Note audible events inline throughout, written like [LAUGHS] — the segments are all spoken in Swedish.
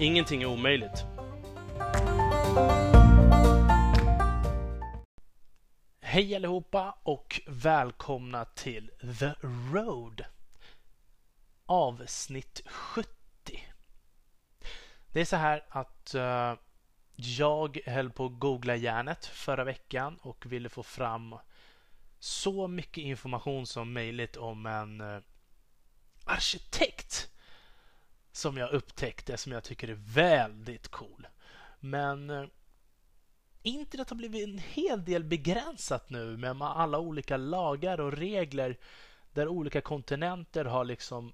Ingenting är omöjligt. Hej allihopa och välkomna till The Road. Avsnitt 70. Det är så här att uh, jag höll på att googla järnet förra veckan och ville få fram så mycket information som möjligt om en uh, arkitekt som jag upptäckte som jag tycker är väldigt cool. Men eh, internet har blivit en hel del begränsat nu med alla olika lagar och regler där olika kontinenter har liksom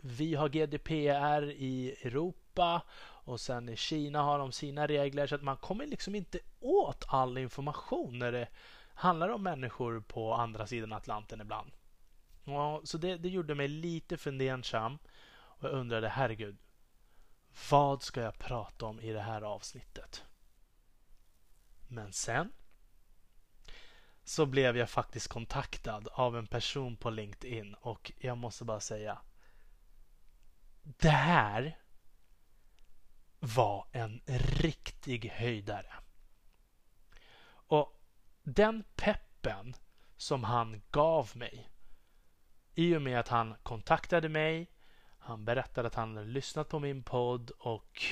vi har GDPR i Europa och sen i Kina har de sina regler så att man kommer liksom inte åt all information när det handlar om människor på andra sidan Atlanten ibland. Ja, så det, det gjorde mig lite fundersam och jag undrade herregud, vad ska jag prata om i det här avsnittet? Men sen så blev jag faktiskt kontaktad av en person på LinkedIn och jag måste bara säga det här var en riktig höjdare. Och den peppen som han gav mig i och med att han kontaktade mig, han berättade att han hade lyssnat på min podd och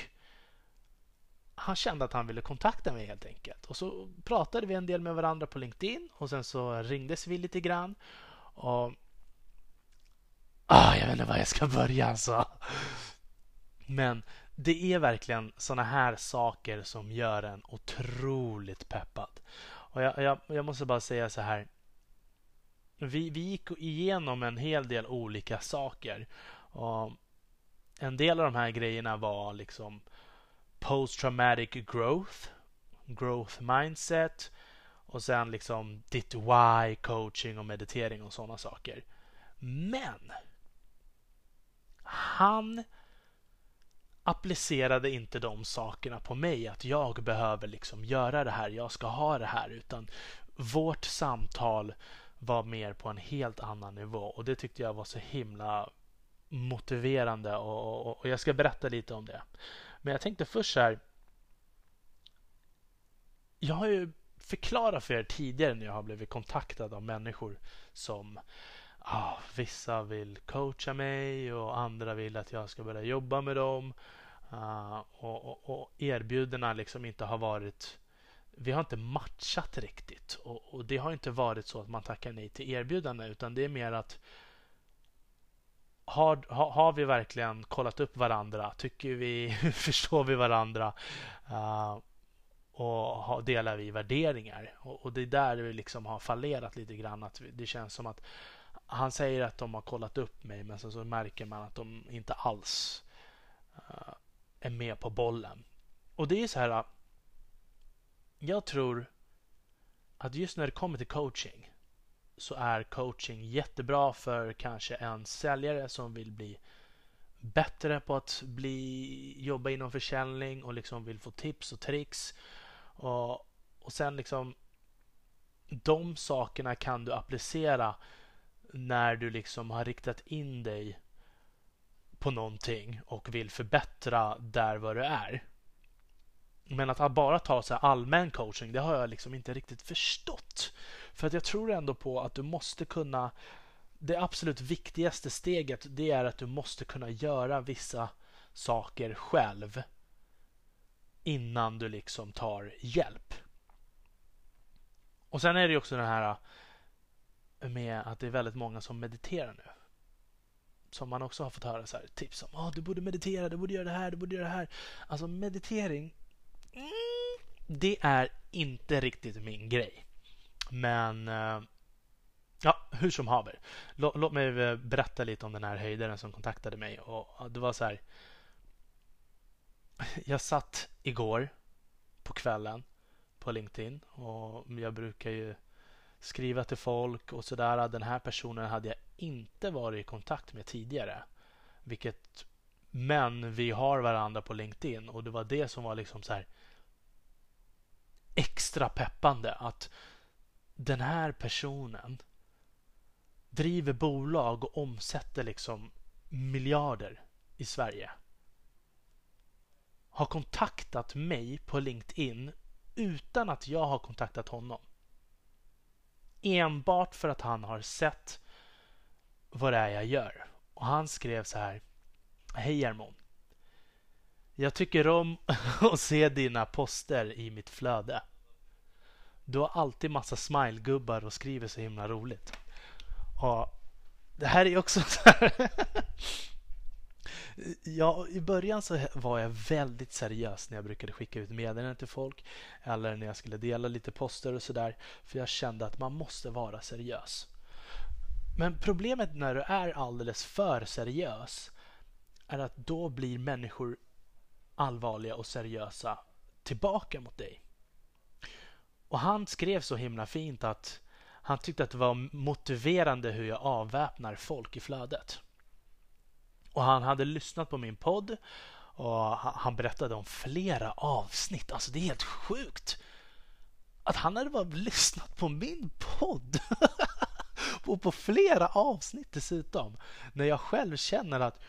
han kände att han ville kontakta mig helt enkelt. Och så pratade vi en del med varandra på LinkedIn och sen så ringdes vi lite grann. Och Ah, jag vet inte var jag ska börja alltså. Men det är verkligen såna här saker som gör en otroligt peppad. Och jag, jag, jag måste bara säga så här. Vi, vi gick igenom en hel del olika saker. Och en del av de här grejerna var liksom post traumatic growth, growth mindset och sen liksom ditt why, coaching och meditering och sådana saker. Men han applicerade inte de sakerna på mig att jag behöver liksom göra det här, jag ska ha det här utan vårt samtal var mer på en helt annan nivå och det tyckte jag var så himla motiverande och, och, och jag ska berätta lite om det. Men jag tänkte först så här. Jag har ju förklarat för er tidigare när jag har blivit kontaktad av människor som ah, vissa vill coacha mig och andra vill att jag ska börja jobba med dem. Uh, och, och, och erbjudandena liksom inte har varit vi har inte matchat riktigt och, och, det har inte varit så att man tackar nej till erbjudanden utan det är mer att har, har, vi verkligen kollat upp varandra? Tycker vi, [LAUGHS] förstår vi varandra? Uh, och har, delar vi värderingar? Och, och, det är där vi liksom har fallerat lite grann. Att det känns som att han säger att de har kollat upp mig men sen så märker man att de inte alls uh, är med på bollen. Och det är så här. Eh, jag tror att just när det kommer till coaching så är coaching jättebra för kanske en säljare som vill bli bättre på att bli, jobba inom försäljning och liksom vill få tips och tricks. Och, och sen liksom de sakerna kan du applicera när du liksom har riktat in dig på någonting och vill förbättra där vad du är. Men att bara ta så allmän coaching, det har jag liksom inte riktigt förstått. För att jag tror ändå på att du måste kunna det absolut viktigaste steget det är att du måste kunna göra vissa saker själv innan du liksom tar hjälp. Och sen är det ju också den här eh, med att det är väldigt många som mediterar nu. Som man också har fått höra så här, tips om. Oh, du borde meditera, du borde göra det här, du borde göra det här. Alltså meditering, mm, det är inte riktigt min grej. Men eh, ja, hur som haver. Låt, låt mig eh, berätta lite om den här höjdaren som kontaktade mig. Och Det var så här. jag satt igår på kvällen på LinkedIn och jag brukar ju skriva till folk och sådär. Den här personen hade jag inte varit i kontakt med tidigare. Vilket, men vi har varandra på LinkedIn och det var det som var liksom så här extra peppande att den här personen driver bolag och omsätter liksom miljarder i Sverige. Har kontaktat mig på LinkedIn utan att jag har kontaktat honom. Enbart för att han har sett vad det är jag gör. Och han skrev så här. Hej Jarmon. Jag tycker om [LAUGHS] att se dina poster i mitt flöde. Du har alltid massa smilegubbar och skriver så himla roligt. Ja, det här är också så här. [LAUGHS] Ja, i början så var jag väldigt seriös när jag brukade skicka ut meddelanden till folk eller när jag skulle dela lite poster och sådär. För jag kände att man måste vara seriös. Men problemet när du är alldeles för seriös är att då blir människor allvarliga och seriösa tillbaka mot dig. Och han skrev så himla fint att han tyckte att det var motiverande hur jag avväpnar folk i flödet. Och han hade lyssnat på min podd och han berättade om flera avsnitt. Alltså det är helt sjukt. Att han hade bara lyssnat på min podd. [LAUGHS] och på flera avsnitt dessutom. När jag själv känner att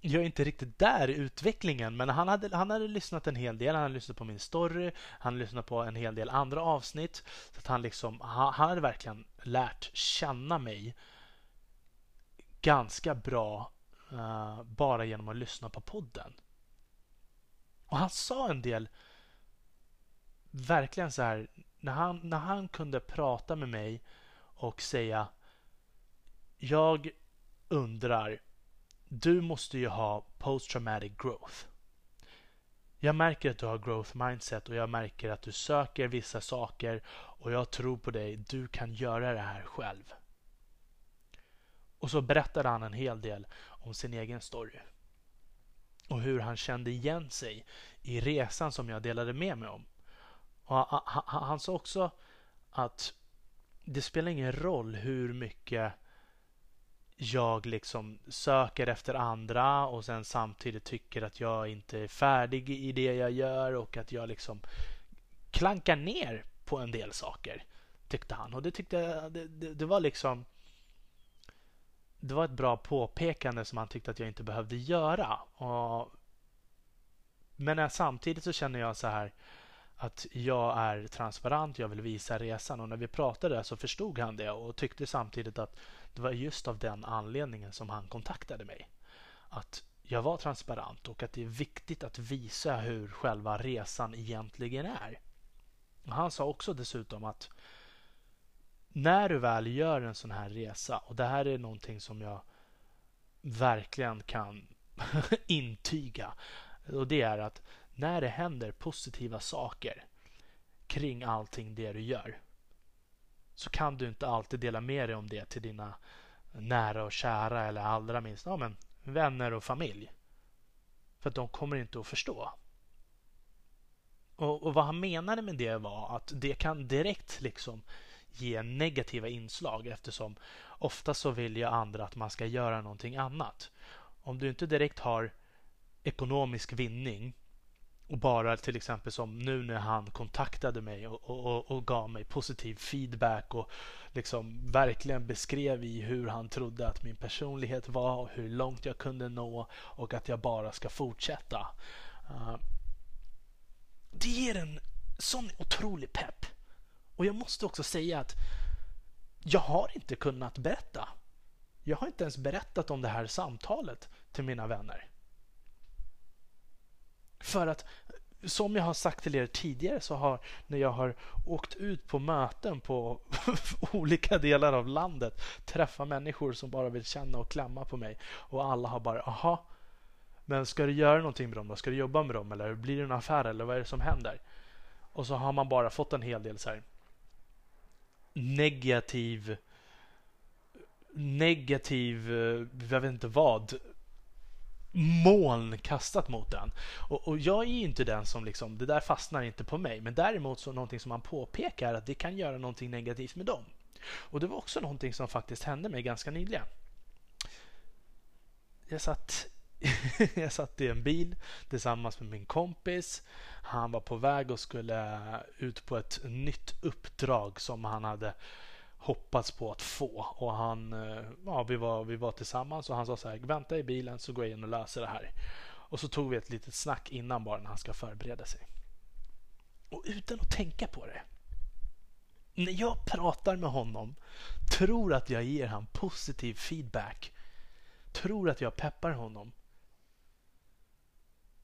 jag är inte riktigt där i utvecklingen. Men han hade, han hade lyssnat en hel del. Han hade lyssnat på min story. Han hade lyssnat på en hel del andra avsnitt. Så att han, liksom, han, han hade verkligen lärt känna mig ganska bra uh, bara genom att lyssna på podden. Och han sa en del verkligen så här när han, när han kunde prata med mig och säga Jag undrar du måste ju ha post traumatic growth. Jag märker att du har growth mindset och jag märker att du söker vissa saker och jag tror på dig. Du kan göra det här själv. Och så berättade han en hel del om sin egen story. Och hur han kände igen sig i resan som jag delade med mig om. Och han, han, han sa också att det spelar ingen roll hur mycket jag liksom söker efter andra och sen samtidigt tycker att jag inte är färdig i det jag gör och att jag liksom klankar ner på en del saker. Tyckte han. Och det tyckte jag, det, det, det var liksom det var ett bra påpekande som han tyckte att jag inte behövde göra. Och, men samtidigt så känner jag så här att jag är transparent, jag vill visa resan och när vi pratade så förstod han det och tyckte samtidigt att det var just av den anledningen som han kontaktade mig. Att jag var transparent och att det är viktigt att visa hur själva resan egentligen är. Han sa också dessutom att när du väl gör en sån här resa och det här är någonting som jag verkligen kan [LAUGHS] intyga och det är att när det händer positiva saker kring allting det du gör så kan du inte alltid dela med dig om det till dina nära och kära eller allra minst ja, men vänner och familj. För att de kommer inte att förstå. Och, och, vad han menade med det var att det kan direkt liksom ge negativa inslag eftersom ofta så vill ju andra att man ska göra någonting annat. Om du inte direkt har ekonomisk vinning och bara till exempel som nu när han kontaktade mig och, och, och, gav mig positiv feedback och liksom verkligen beskrev i hur han trodde att min personlighet var och hur långt jag kunde nå och att jag bara ska fortsätta. Uh, det ger en sån otrolig pepp. Och jag måste också säga att jag har inte kunnat berätta. Jag har inte ens berättat om det här samtalet till mina vänner. För att som jag har sagt till er tidigare så har när jag har åkt ut på möten på [LAUGHS] olika delar av landet träffat människor som bara vill känna och klämma på mig och alla har bara aha men ska du göra någonting med dem då? Ska du jobba med dem eller blir det en affär eller vad är det som händer? Och så har man bara fått en hel del så här negativ negativ, eh, jag vet inte vad moln kastat mot den. Och, och, jag är inte den som liksom, det där fastnar inte på mig. Men däremot så någonting som man påpekar att det kan göra någonting negativt med dem. Och det var också någonting som faktiskt hände mig ganska nyligen. Jag satt, [LAUGHS] jag satt i en bil tillsammans med min kompis. Han var på väg och skulle ut på ett nytt uppdrag som han hade hoppats på att få. Och han, eh, ja, vi, var, vi var tillsammans och han sa så här, vänta i bilen så går jag in och löser det här. Och så tog vi ett litet snack innan bara när han ska förbereda sig. Och utan att tänka på det. När jag pratar med honom, tror att jag ger honom positiv feedback, tror att jag peppar honom.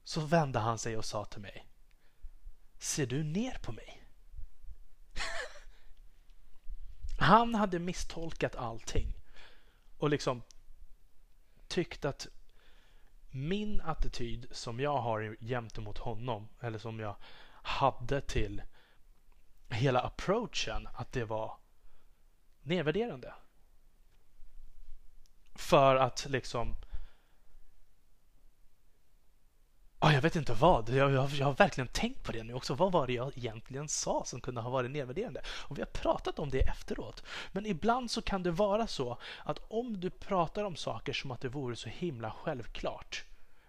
Så vände han sig och sa till mig. Ser du ner på mig? Han hade misstolkat allting och liksom tyckt att min attityd som jag har gentemot honom eller som jag hade till hela approachen att det var nedvärderande. För att liksom Oh, jag vet inte vad. Jag, jag, jag, har verkligen tänkt på det nu också. Vad var det jag egentligen sa som kunde ha varit nedvärderande? Och vi har pratat om det efteråt. Men ibland så kan det vara så att om du pratar om saker som att det vore så himla självklart,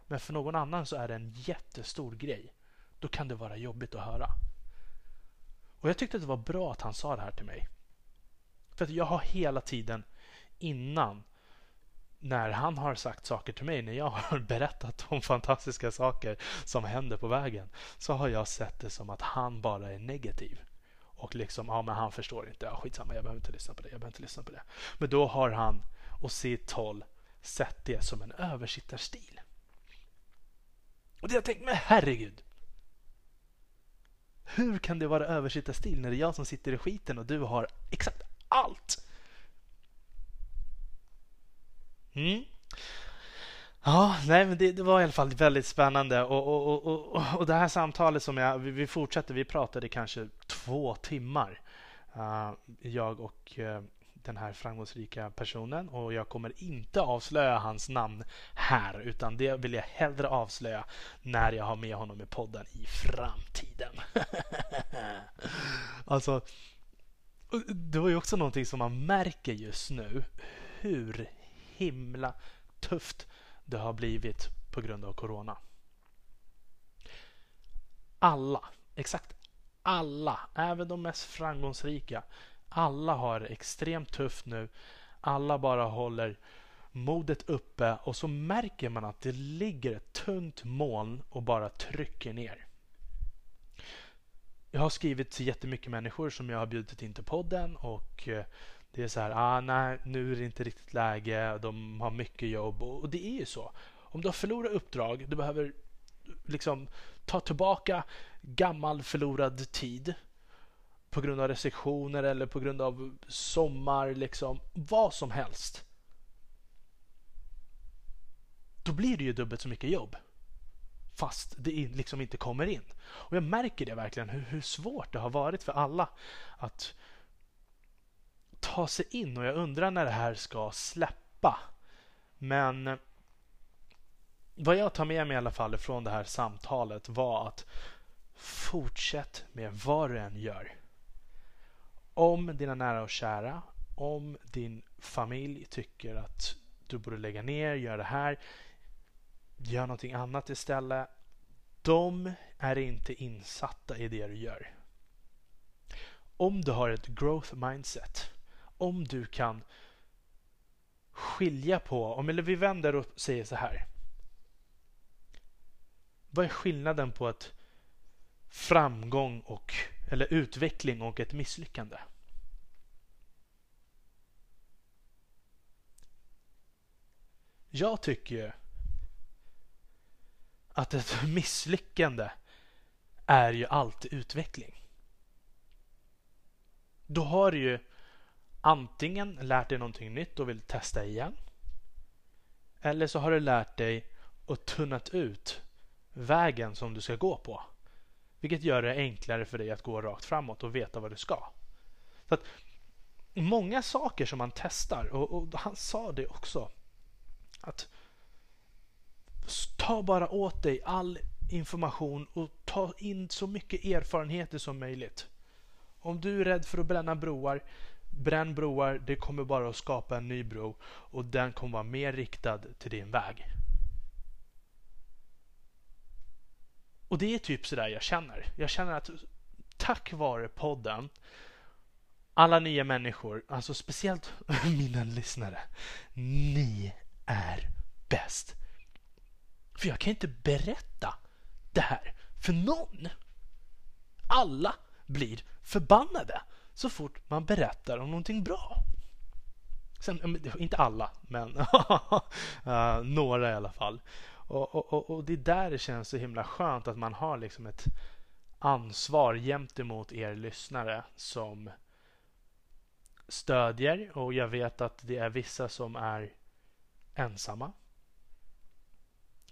men för någon annan så är det en jättestor grej, då kan det vara jobbigt att höra. Och jag tyckte att det var bra att han sa det här till mig. För att jag har hela tiden innan när han har sagt saker till mig, när jag har [LAUGHS] berättat om fantastiska saker som händer på vägen, så har jag sett det som att han bara är negativ. Och liksom, ja men han förstår inte, ja, skitsamma, jag behöver inte lyssna på det, jag behöver inte lyssna på det. Men då har han och sitt håll sett det som en översittarstil. Och det jag tänkt, men herregud! Hur kan det vara översittarstil när det är jag som sitter i skiten och du har exakt allt Mm. Ja, nej, men det, det, var i alla fall väldigt spännande och, och, och, och, det här samtalet som jag, vi, vi fortsatte, vi pratade kanske två timmar. Uh, jag och uh, den här framgångsrika personen och jag kommer inte avslöja hans namn här utan det vill jag hellre avslöja när jag har med honom i podden i framtiden. [LAUGHS] alltså, det var ju också någonting som man märker just nu hur himla tufft det har blivit på grund av corona. Alla, exakt alla, även de mest framgångsrika, alla har det extremt tufft nu. Alla bara håller modet uppe och så märker man att det ligger ett tungt moln och bara trycker ner. Jag har skrivit till jättemycket människor som jag har bjudit in till podden och eh, det är så här, ah, nej, nu är det inte riktigt läge, de har mycket jobb och det är ju så. Om du har förlorat uppdrag, du behöver liksom ta tillbaka gammal förlorad tid på grund av restriktioner eller på grund av sommar, liksom vad som helst. Då blir det ju dubbelt så mycket jobb. Fast det liksom inte kommer in. Och jag märker det verkligen hur, hur svårt det har varit för alla att ta sig in och jag undrar när det här ska släppa. Men vad jag tar med mig i alla fall från det här samtalet var att fortsätt med vad du än gör. Om dina nära och kära, om din familj tycker att du borde lägga ner, göra det här, gör någonting annat istället. De är inte insatta i det du gör. Om du har ett growth mindset om du kan skilja på, om eller vi vänder och säger så här. Vad är skillnaden på ett framgång och eller utveckling och ett misslyckande? Jag tycker ju att ett misslyckande är ju alltid utveckling. Då har du ju antingen lärt dig någonting nytt och vill testa igen. Eller så har du lärt dig och tunnat ut vägen som du ska gå på. Vilket gör det enklare för dig att gå rakt framåt och veta vad du ska. Så att Många saker som man testar, och, och han sa det också, att ta bara åt dig all information och ta in så mycket erfarenheter som möjligt. Om du är rädd för att bränna broar, bränn broar. Det kommer bara att skapa en ny bro och den kommer vara mer riktad till din väg. Och det är typ sådär jag känner. Jag känner att tack vare podden alla nya människor, alltså speciellt [LAUGHS] mina lyssnare. Ni är bäst. För jag kan inte berätta det här för någon. Alla blir förbannade så fort man berättar om någonting bra. Sen, inte alla, men uh, [LAUGHS] några i alla fall. Och, och, och, det är där det känns så himla skönt att man har liksom ett ansvar gentemot er lyssnare som stödjer och jag vet att det är vissa som är ensamma.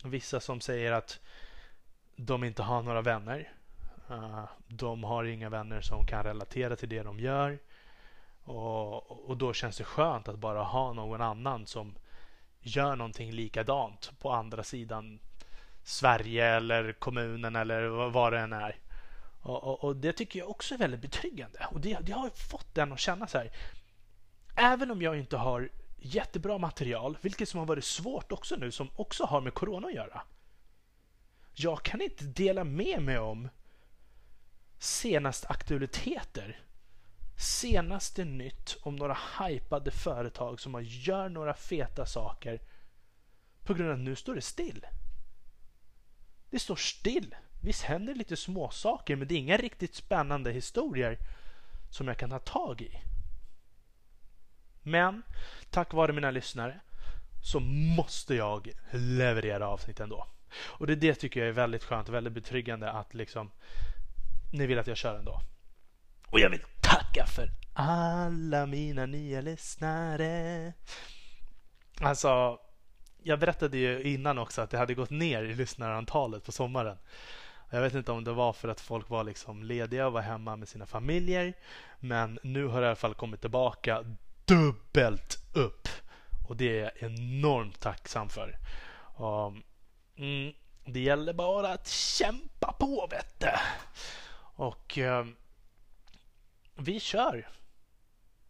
Vissa som säger att de inte har några vänner. Eh, de har inga vänner som kan relatera till det de gör. Och, och då känns det skönt att bara ha någon annan som gör någonting likadant på andra sidan Sverige eller kommunen eller vad det än är. Och, och, och, det tycker jag också är väldigt betryggande. Och det, det har fått den att känna så här. Även om jag inte har jättebra material, vilket som har varit svårt också nu, som också har med corona att göra. Jag kan inte dela med mig om senaste aktualiteter. Senaste nytt om några hypade företag som gör några feta saker på grund av att nu står det still. Det står still. Visst händer lite små saker men det är inga riktigt spännande historier som jag kan ta tag i. Men tack vare mina lyssnare så måste jag leverera avsnitt ändå. Och det, det tycker jag är väldigt skönt och väldigt betryggande att liksom ni vill att jag kör ändå. Och jag vill tacka för alla mina nya lyssnare. Alltså, jag berättade ju innan också att det hade gått ner i lyssnarantalet på sommaren. Jag vet inte om det var för att folk var liksom lediga och var hemma med sina familjer. Men nu har det i alla fall kommit tillbaka dubbelt upp. Och det är jag enormt tacksam för. Och, mm, det gäller bara att kämpa på vet du. Och eh, vi kör.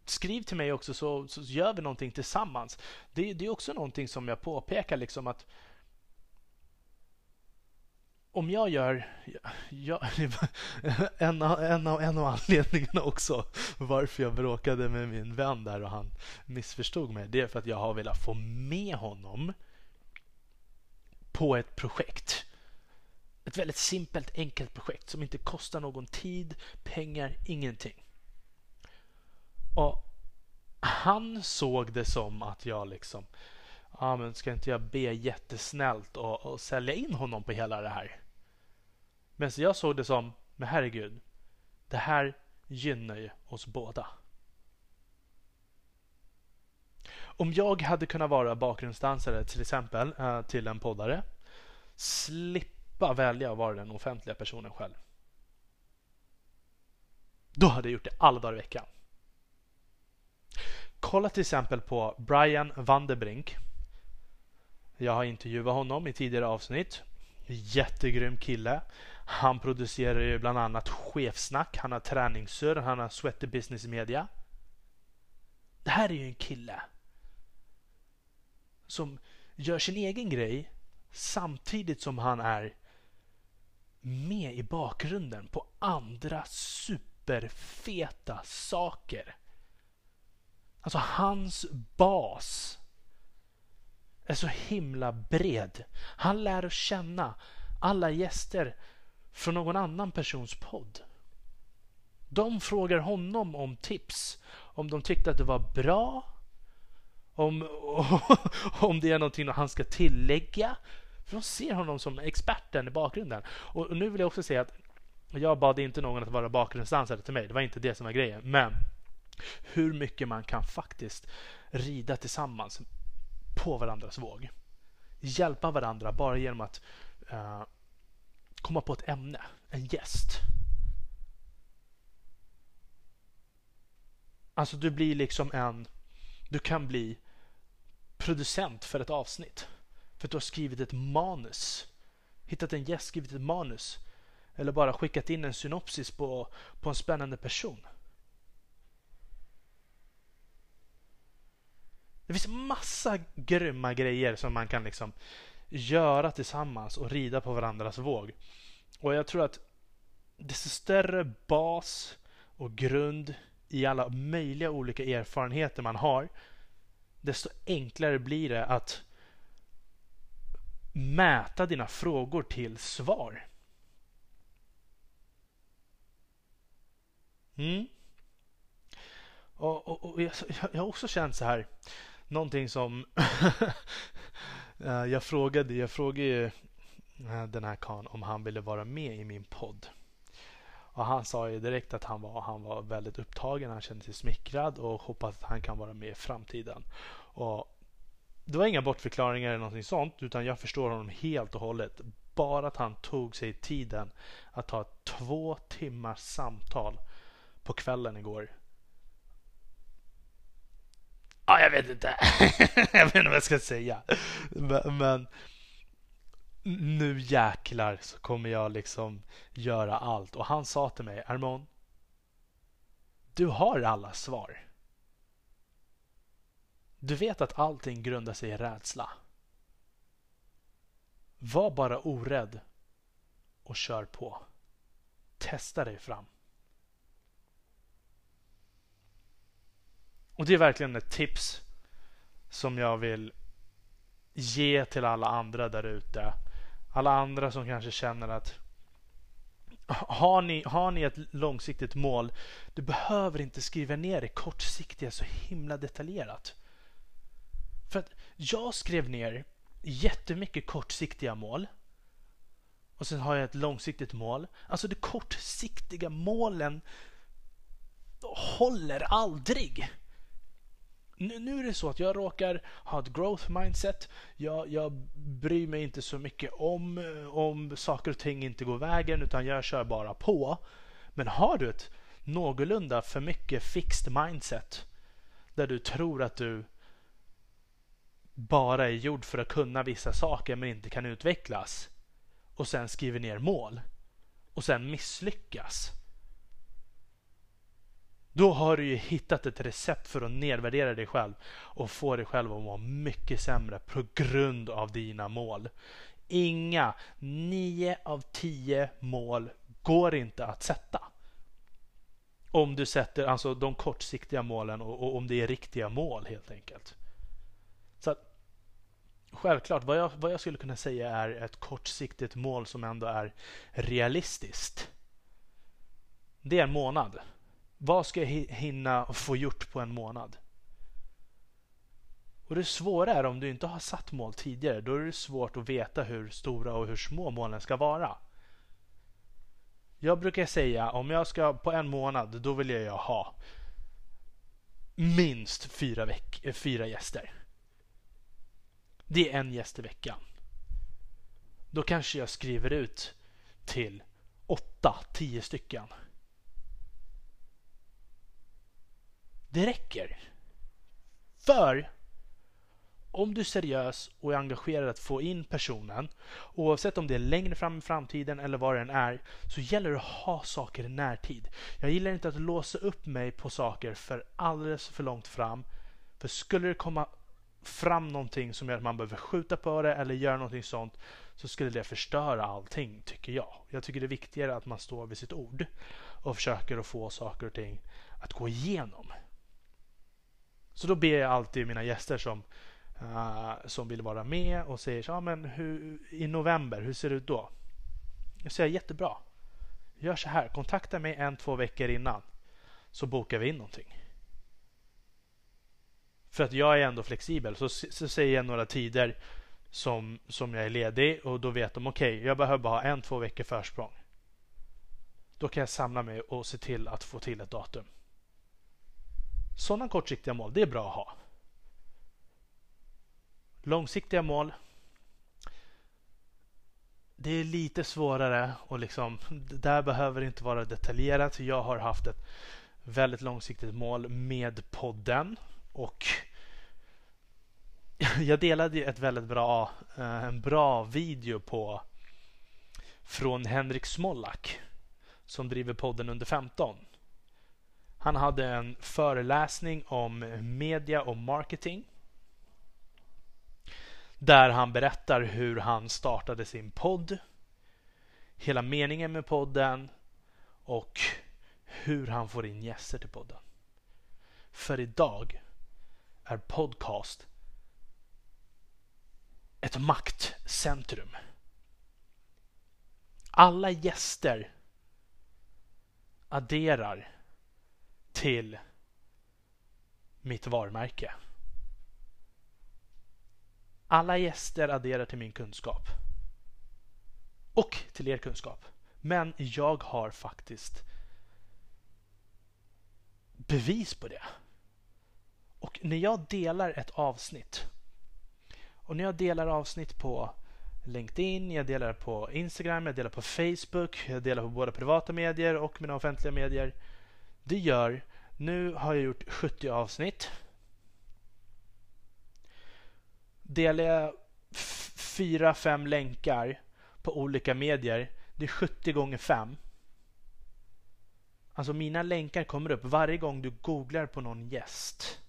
Skriv till mig också så, så gör vi någonting tillsammans. Det, det är också någonting som jag påpekar liksom att om jag gör... Jag, [LAUGHS] en, av, en, av, en av anledningarna också varför jag bråkade med min vän där och han missförstod mig. Det är för att jag har velat få med honom på ett projekt. Ett väldigt simpelt, enkelt projekt som inte kostar någon tid, pengar, ingenting. Och han såg det som att jag liksom, ja ah, men ska inte jag be jättesnällt och, och sälja in honom på hela det här? Men så jag såg det som, men herregud, det här gynnar ju oss båda. Om jag hade kunnat vara bakgrundsdansare till exempel eh, till en poddare, slippa välja att vara den offentliga personen själv. Då hade jag gjort det alla dagar i veckan. Kolla till exempel på Brian Vanderbrink. Jag har intervjuat honom i tidigare avsnitt. Jättegrym kille. Han producerar ju bland annat Chefsnack, han har Träningssur, han har Sweaty Business Media. Det här är ju en kille som gör sin egen grej samtidigt som han är med i bakgrunden på andra superfeta saker. Alltså hans bas är så himla bred. Han lär känna alla gäster från någon annan persons podd. De frågar honom om tips, om de tyckte att det var bra, om, [LAUGHS] om det är någonting han ska tillägga. För de ser honom som experten i bakgrunden. Och nu vill jag också säga att jag bad inte någon att vara bakgrundsdansare till mig. Det var inte det som var grejen. Men hur mycket man kan faktiskt rida tillsammans på varandras våg. Hjälpa varandra bara genom att uh, komma på ett ämne, en gäst. Alltså du blir liksom en, du kan bli producent för ett avsnitt. För att du har skrivit ett manus. Hittat en gäst, skrivit ett manus. Eller bara skickat in en synopsis på, på en spännande person. Det finns massa grymma grejer som man kan liksom göra tillsammans och rida på varandras våg. Och jag tror att desto större bas och grund i alla möjliga olika erfarenheter man har, desto enklare blir det att mäta dina frågor till svar. Mm. Och, och, och jag, jag, har också känt så här, någonting som [LAUGHS] eh, jag frågade, jag frågade ju eh, den här kan om han ville vara med i min podd. Och han sa ju direkt att han var, han var väldigt upptagen, han kände sig smickrad och hoppas att han kan vara med i framtiden. Och det var inga bortförklaringar eller någonting sånt utan jag förstår honom helt och hållet. Bara att han tog sig tiden att ta ett två timmars samtal på kvällen igår. Ja, jag vet inte. [LAUGHS] jag vet inte vad jag ska säga. Men, men nu jäklar så kommer jag liksom göra allt. Och han sa till mig, Armon, du har alla svar. Du vet att allting grundar sig i rädsla. Var bara orädd och kör på. Testa dig fram. Och det är verkligen ett tips som jag vill ge till alla andra där ute. Alla andra som kanske känner att har ni, har ni ett långsiktigt mål, du behöver inte skriva ner det kortsiktiga så himla detaljerat. För att jag skrev ner jättemycket kortsiktiga mål. Och sen har jag ett långsiktigt mål. Alltså de kortsiktiga målen håller aldrig. Nu, nu är det så att jag råkar ha ett growth mindset. Jag, jag bryr mig inte så mycket om, om saker och ting inte går vägen utan jag kör bara på. Men har du ett någorlunda för mycket fixed mindset där du tror att du bara är gjord för att kunna vissa saker men inte kan utvecklas och sen skriver ner mål och sen misslyckas då har du ju hittat ett recept för att nedvärdera dig själv och få dig själv att må mycket sämre på grund av dina mål. Inga 9 av 10 mål går inte att sätta. Om du sätter alltså de kortsiktiga målen och, och om det är riktiga mål helt enkelt. Självklart, vad jag, vad jag skulle kunna säga är ett kortsiktigt mål som ändå är realistiskt. Det är en månad. Vad ska jag hinna få gjort på en månad? Och Det svåra är om du inte har satt mål tidigare. Då är det svårt att veta hur stora och hur små målen ska vara. Jag brukar säga om jag ska på en månad, då vill jag ha minst fyra, veck fyra gäster. Det är en gäst i veckan. Då kanske jag skriver ut till åtta, tio stycken. Det räcker. För om du är seriös och är engagerad att få in personen, oavsett om det är längre fram i framtiden eller vad det än är, så gäller det att ha saker i närtid. Jag gillar inte att låsa upp mig på saker för alldeles för långt fram. För skulle det komma fram någonting som gör att man behöver skjuta på det eller göra någonting sånt så skulle det förstöra allting, tycker jag. Jag tycker det är viktigare att man står vid sitt ord och försöker att få saker och ting att gå igenom. Så då ber jag alltid mina gäster som, uh, som vill vara med och säger så, ah, men hur, i november, hur ser det ut då? Jag säger jättebra. Gör så här, kontakta mig en, två veckor innan så bokar vi in någonting. För att jag är ändå flexibel så, så säger jag några tider som, som jag är ledig och då vet de okej, okay, jag behöver bara ha en, två veckor försprång. Då kan jag samla mig och se till att få till ett datum. Sådana kortsiktiga mål, det är bra att ha. Långsiktiga mål. Det är lite svårare och liksom, det där behöver inte vara detaljerat. Jag har haft ett väldigt långsiktigt mål med podden och [LAUGHS] jag delade ju ett väldigt bra, eh, en bra video på från Henrik Smollack som driver podden under 15. Han hade en föreläsning om media och marketing. Där han berättar hur han startade sin podd. Hela meningen med podden och hur han får in gäster till podden. För idag är podcast ett maktcentrum. Alla gäster adderar till mitt varumärke. Alla gäster adderar till min kunskap. Och till er kunskap. Men jag har faktiskt bevis på det. Och när jag delar ett avsnitt och när jag delar avsnitt på LinkedIn, jag delar på Instagram, jag delar på Facebook, jag delar på båda privata medier och mina offentliga medier. Det gör, nu har jag gjort 70 avsnitt. Delar jag fyra, fem länkar på olika medier, det är 70 gånger 5. Alltså mina länkar kommer upp varje gång du googlar på någon gäst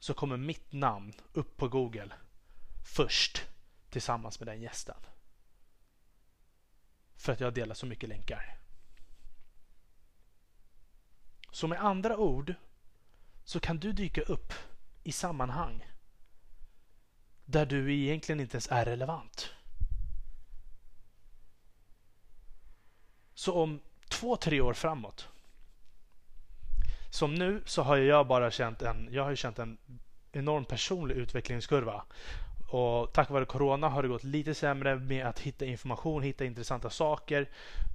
så kommer mitt namn upp på Google först tillsammans med den gästen. För att jag delar så mycket länkar. Så med andra ord så kan du dyka upp i sammanhang där du egentligen inte ens är relevant. Så om två, tre år framåt som nu så har jag bara känt en, jag har känt en enorm personlig utvecklingskurva. Och tack vare Corona har det gått lite sämre med att hitta information, hitta intressanta saker.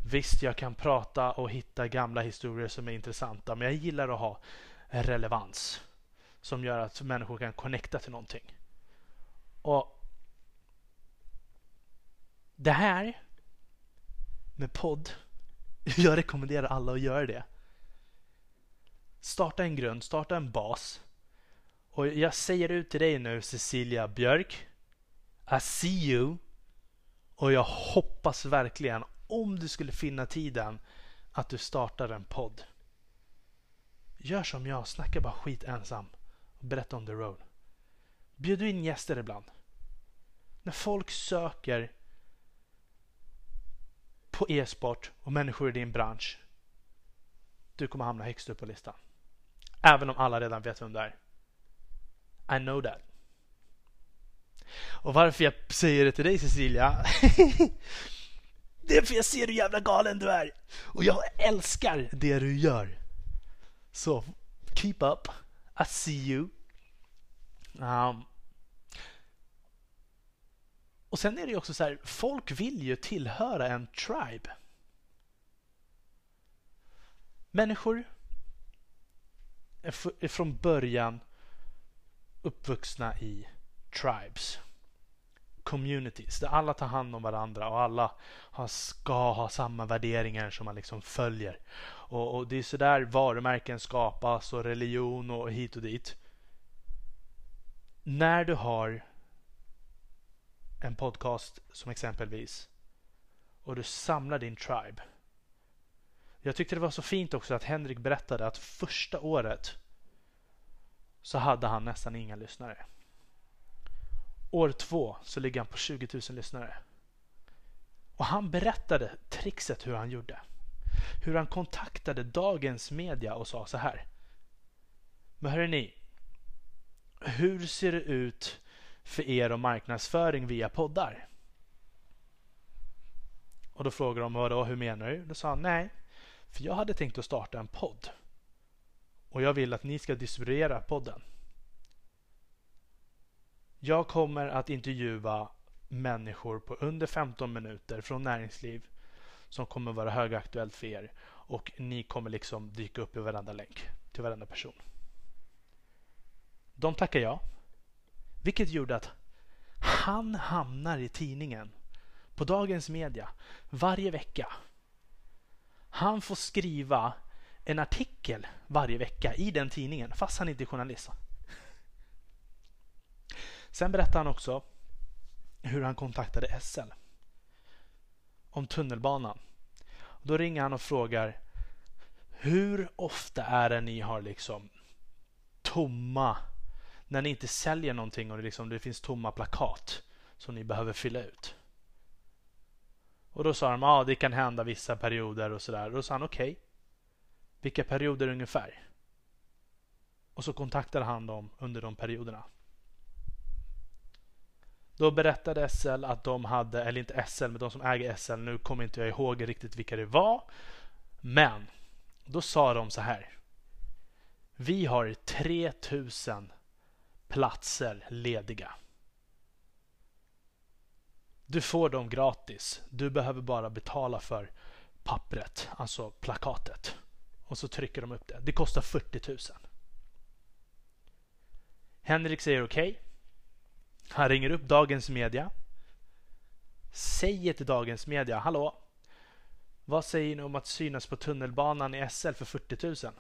Visst, jag kan prata och hitta gamla historier som är intressanta, men jag gillar att ha relevans som gör att människor kan connecta till någonting. Och det här med podd, [LAUGHS] jag rekommenderar alla att göra det. Starta en grund, starta en bas. Och jag säger ut till dig nu Cecilia Björk. I see you. Och jag hoppas verkligen, om du skulle finna tiden, att du startar en podd. Gör som jag, snacka bara skit ensam. Och berätta om the road. Bjud in gäster ibland. När folk söker på e-sport och människor i din bransch. Du kommer hamna högst upp på listan. Även om alla redan vet vem du är. I know that. Och varför jag säger det till dig Cecilia? [LAUGHS] Det är för jag ser hur jävla galen du är. Och jag älskar det du gör. Så keep up. I see you. Um, Och sen är det ju också så här Folk vill ju tillhöra en tribe. Människor är från början uppvuxna i tribes. Communities där alla tar hand om varandra och alla ska ha samma värderingar som man liksom följer. Och, och det är sådär varumärken skapas och religion och hit och dit. När du har en podcast som exempelvis och du samlar din tribe jag tyckte det var så fint också att Henrik berättade att första året så hade han nästan inga lyssnare. År två så ligger han på 20 000 lyssnare. Och han berättade trixet hur han gjorde. Hur han kontaktade dagens media och sa så här. Men hörrni, ni. Hur ser det ut för er och marknadsföring via poddar? Och då frågade de vadå, hur menar du? Då sa han nej. För jag hade tänkt att starta en podd. Och jag vill att ni ska distribuera podden. Jag kommer att intervjua människor på under 15 minuter från näringsliv som kommer vara högaktuellt för er. Och ni kommer liksom dyka upp i varenda länk till varenda person. De tackar ja. Vilket gjorde att han hamnar i tidningen på Dagens Media varje vecka han får skriva en artikel varje vecka i den tidningen fast han inte är journalist. Sen berättar han också hur han kontaktade SL om tunnelbanan. Då ringer han och frågar hur ofta är det ni har liksom tomma när ni inte säljer någonting och det, liksom, det finns tomma plakat som ni behöver fylla ut. Och då sa de ja, ah, det kan hända vissa perioder och sådär. Då sa han okej. Okay. Vilka perioder ungefär? Och så kontaktade han dem under de perioderna. Då berättade SL att de hade, eller inte SL, men de som äger SL, nu kommer inte jag ihåg riktigt vilka det var. Men då sa de så här. Vi har 3000 platser lediga. Du får dem gratis. Du behöver bara betala för pappret, alltså plakatet. Och så trycker de upp det. Det kostar 40 000. Henrik säger okej. Okay. Han ringer upp Dagens Media. Säger till Dagens Media, hallå? Vad säger ni om att synas på tunnelbanan i SL för 40 000?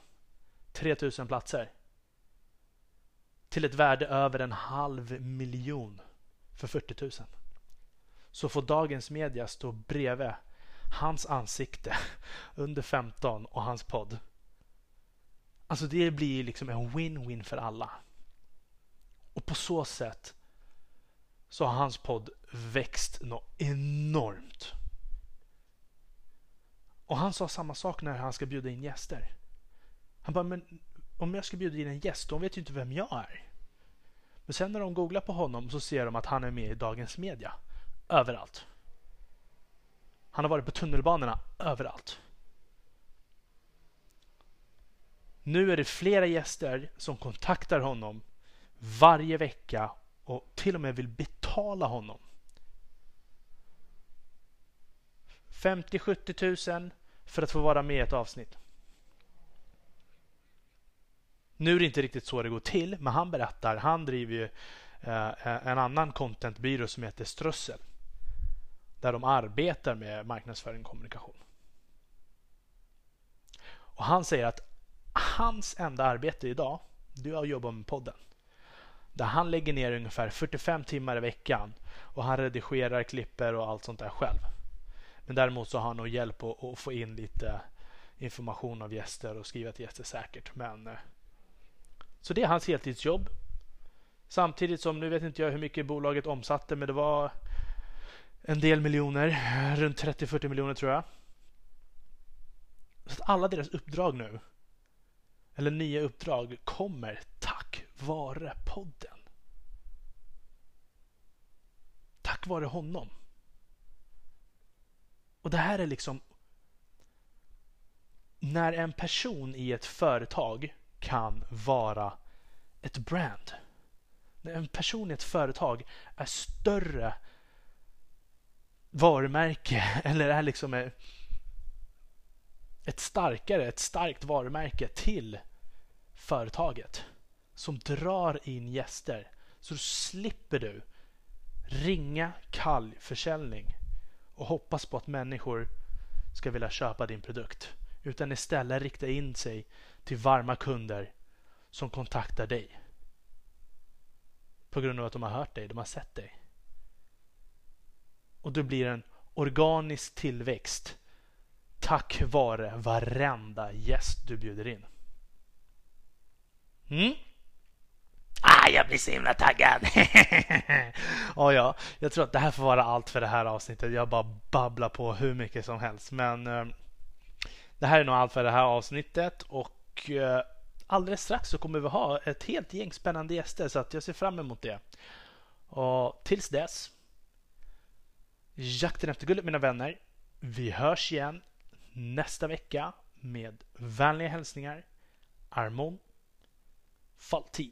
3 000 platser. Till ett värde över en halv miljon för 40 000. Så får Dagens Media stå bredvid hans ansikte [LAUGHS] under 15 och hans podd. Alltså det blir liksom en win-win för alla. Och på så sätt så har hans podd växt något enormt. Och han sa samma sak när han ska bjuda in gäster. Han bara, men om jag ska bjuda in en gäst, de vet ju inte vem jag är. Men sen när de googlar på honom så ser de att han är med i Dagens Media. Överallt. Han har varit på tunnelbanorna överallt. Nu är det flera gäster som kontaktar honom varje vecka och till och med vill betala honom. 50-70 000 för att få vara med i ett avsnitt. Nu är det inte riktigt så det går till, men han berättar, han driver ju eh, en annan contentbyrå som heter Strössel. Där de arbetar med marknadsföring och kommunikation. Och han säger att hans enda arbete idag, det är att jobba med podden. Där han lägger ner ungefär 45 timmar i veckan och han redigerar, klipper och allt sånt där själv. Men däremot så har han nog hjälp att, att få in lite information av gäster och skriva till gäster säkert. Men, eh, så det är hans heltidsjobb. Samtidigt som, nu vet inte jag hur mycket bolaget omsatte, men det var en del miljoner. Runt 30-40 miljoner tror jag. Så att alla deras uppdrag nu, eller nya uppdrag, kommer tack vare podden. Tack vare honom. Och det här är liksom när en person i ett företag kan vara ett brand. När en person i ett företag är större varumärke [LAUGHS] eller är liksom ett starkare, ett starkt varumärke till företaget som drar in gäster så slipper du ringa kall försäljning och hoppas på att människor ska vilja köpa din produkt. Utan istället rikta in sig till varma kunder som kontaktar dig. På grund av att de har hört dig, de har sett dig. Och du blir en organisk tillväxt tack vare varenda gäst du bjuder in. Mm? Ah, jag blir så himla taggad! [LAUGHS] oh, ja, jag tror att det här får vara allt för det här avsnittet. Jag bara babblar på hur mycket som helst. Men eh, det här är nog allt för det här avsnittet. Och eh, alldeles strax så kommer vi ha ett helt gäng spännande gäster. Så att jag ser fram emot det. Och tills dess. Jakten efter guldet mina vänner. Vi hörs igen nästa vecka med vänliga hälsningar. Armon Faltin.